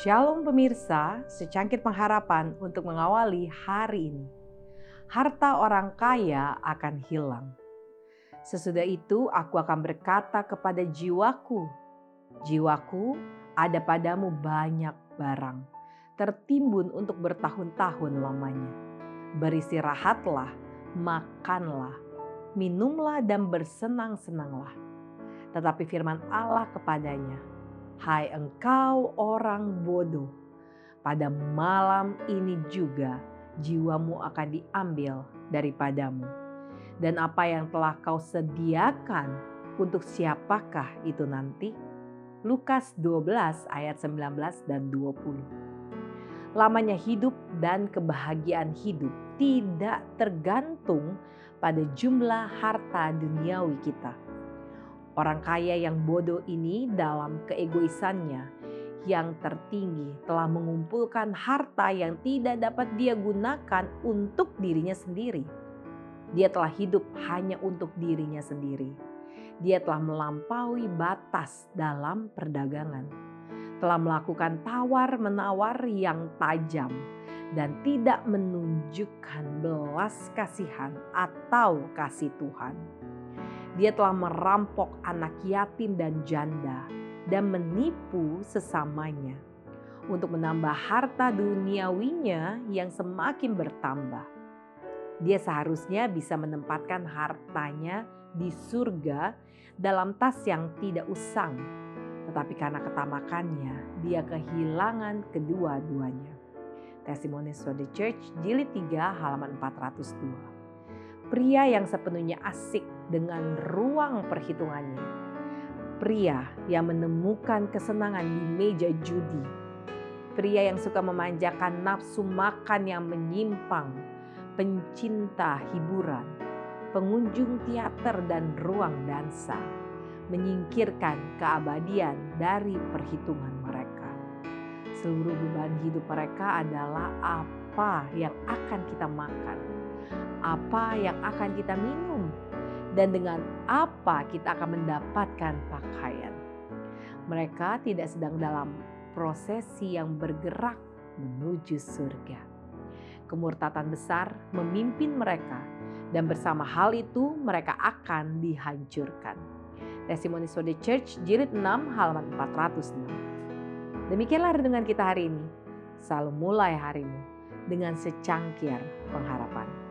Shalom pemirsa, secangkir pengharapan untuk mengawali hari ini. Harta orang kaya akan hilang. Sesudah itu aku akan berkata kepada jiwaku, Jiwaku ada padamu banyak barang, tertimbun untuk bertahun-tahun lamanya. Beristirahatlah, makanlah, minumlah dan bersenang-senanglah. Tetapi firman Allah kepadanya, Hai engkau orang bodoh, pada malam ini juga jiwamu akan diambil daripadamu. Dan apa yang telah kau sediakan untuk siapakah itu nanti? Lukas 12 ayat 19 dan 20. Lamanya hidup dan kebahagiaan hidup tidak tergantung pada jumlah harta duniawi kita Orang kaya yang bodoh ini dalam keegoisannya yang tertinggi telah mengumpulkan harta yang tidak dapat dia gunakan untuk dirinya sendiri. Dia telah hidup hanya untuk dirinya sendiri. Dia telah melampaui batas dalam perdagangan, telah melakukan tawar-menawar yang tajam, dan tidak menunjukkan belas kasihan atau kasih Tuhan. Dia telah merampok anak yatim dan janda dan menipu sesamanya untuk menambah harta duniawinya yang semakin bertambah. Dia seharusnya bisa menempatkan hartanya di surga dalam tas yang tidak usang. Tetapi karena ketamakannya, dia kehilangan kedua-duanya. Testimonies for the Church, jilid 3 halaman 402. Pria yang sepenuhnya asik dengan ruang perhitungannya. Pria yang menemukan kesenangan di meja judi. Pria yang suka memanjakan nafsu makan yang menyimpang. Pencinta hiburan. Pengunjung teater dan ruang dansa. Menyingkirkan keabadian dari perhitungan mereka. Seluruh beban hidup mereka adalah apa yang akan kita makan, apa yang akan kita minum, dan dengan apa kita akan mendapatkan pakaian. Mereka tidak sedang dalam prosesi yang bergerak menuju surga. Kemurtatan besar memimpin mereka dan bersama hal itu mereka akan dihancurkan. Testimony for the Church jilid 6 halaman 406. Demikianlah renungan kita hari ini. Selalu mulai harimu dengan secangkir pengharapan.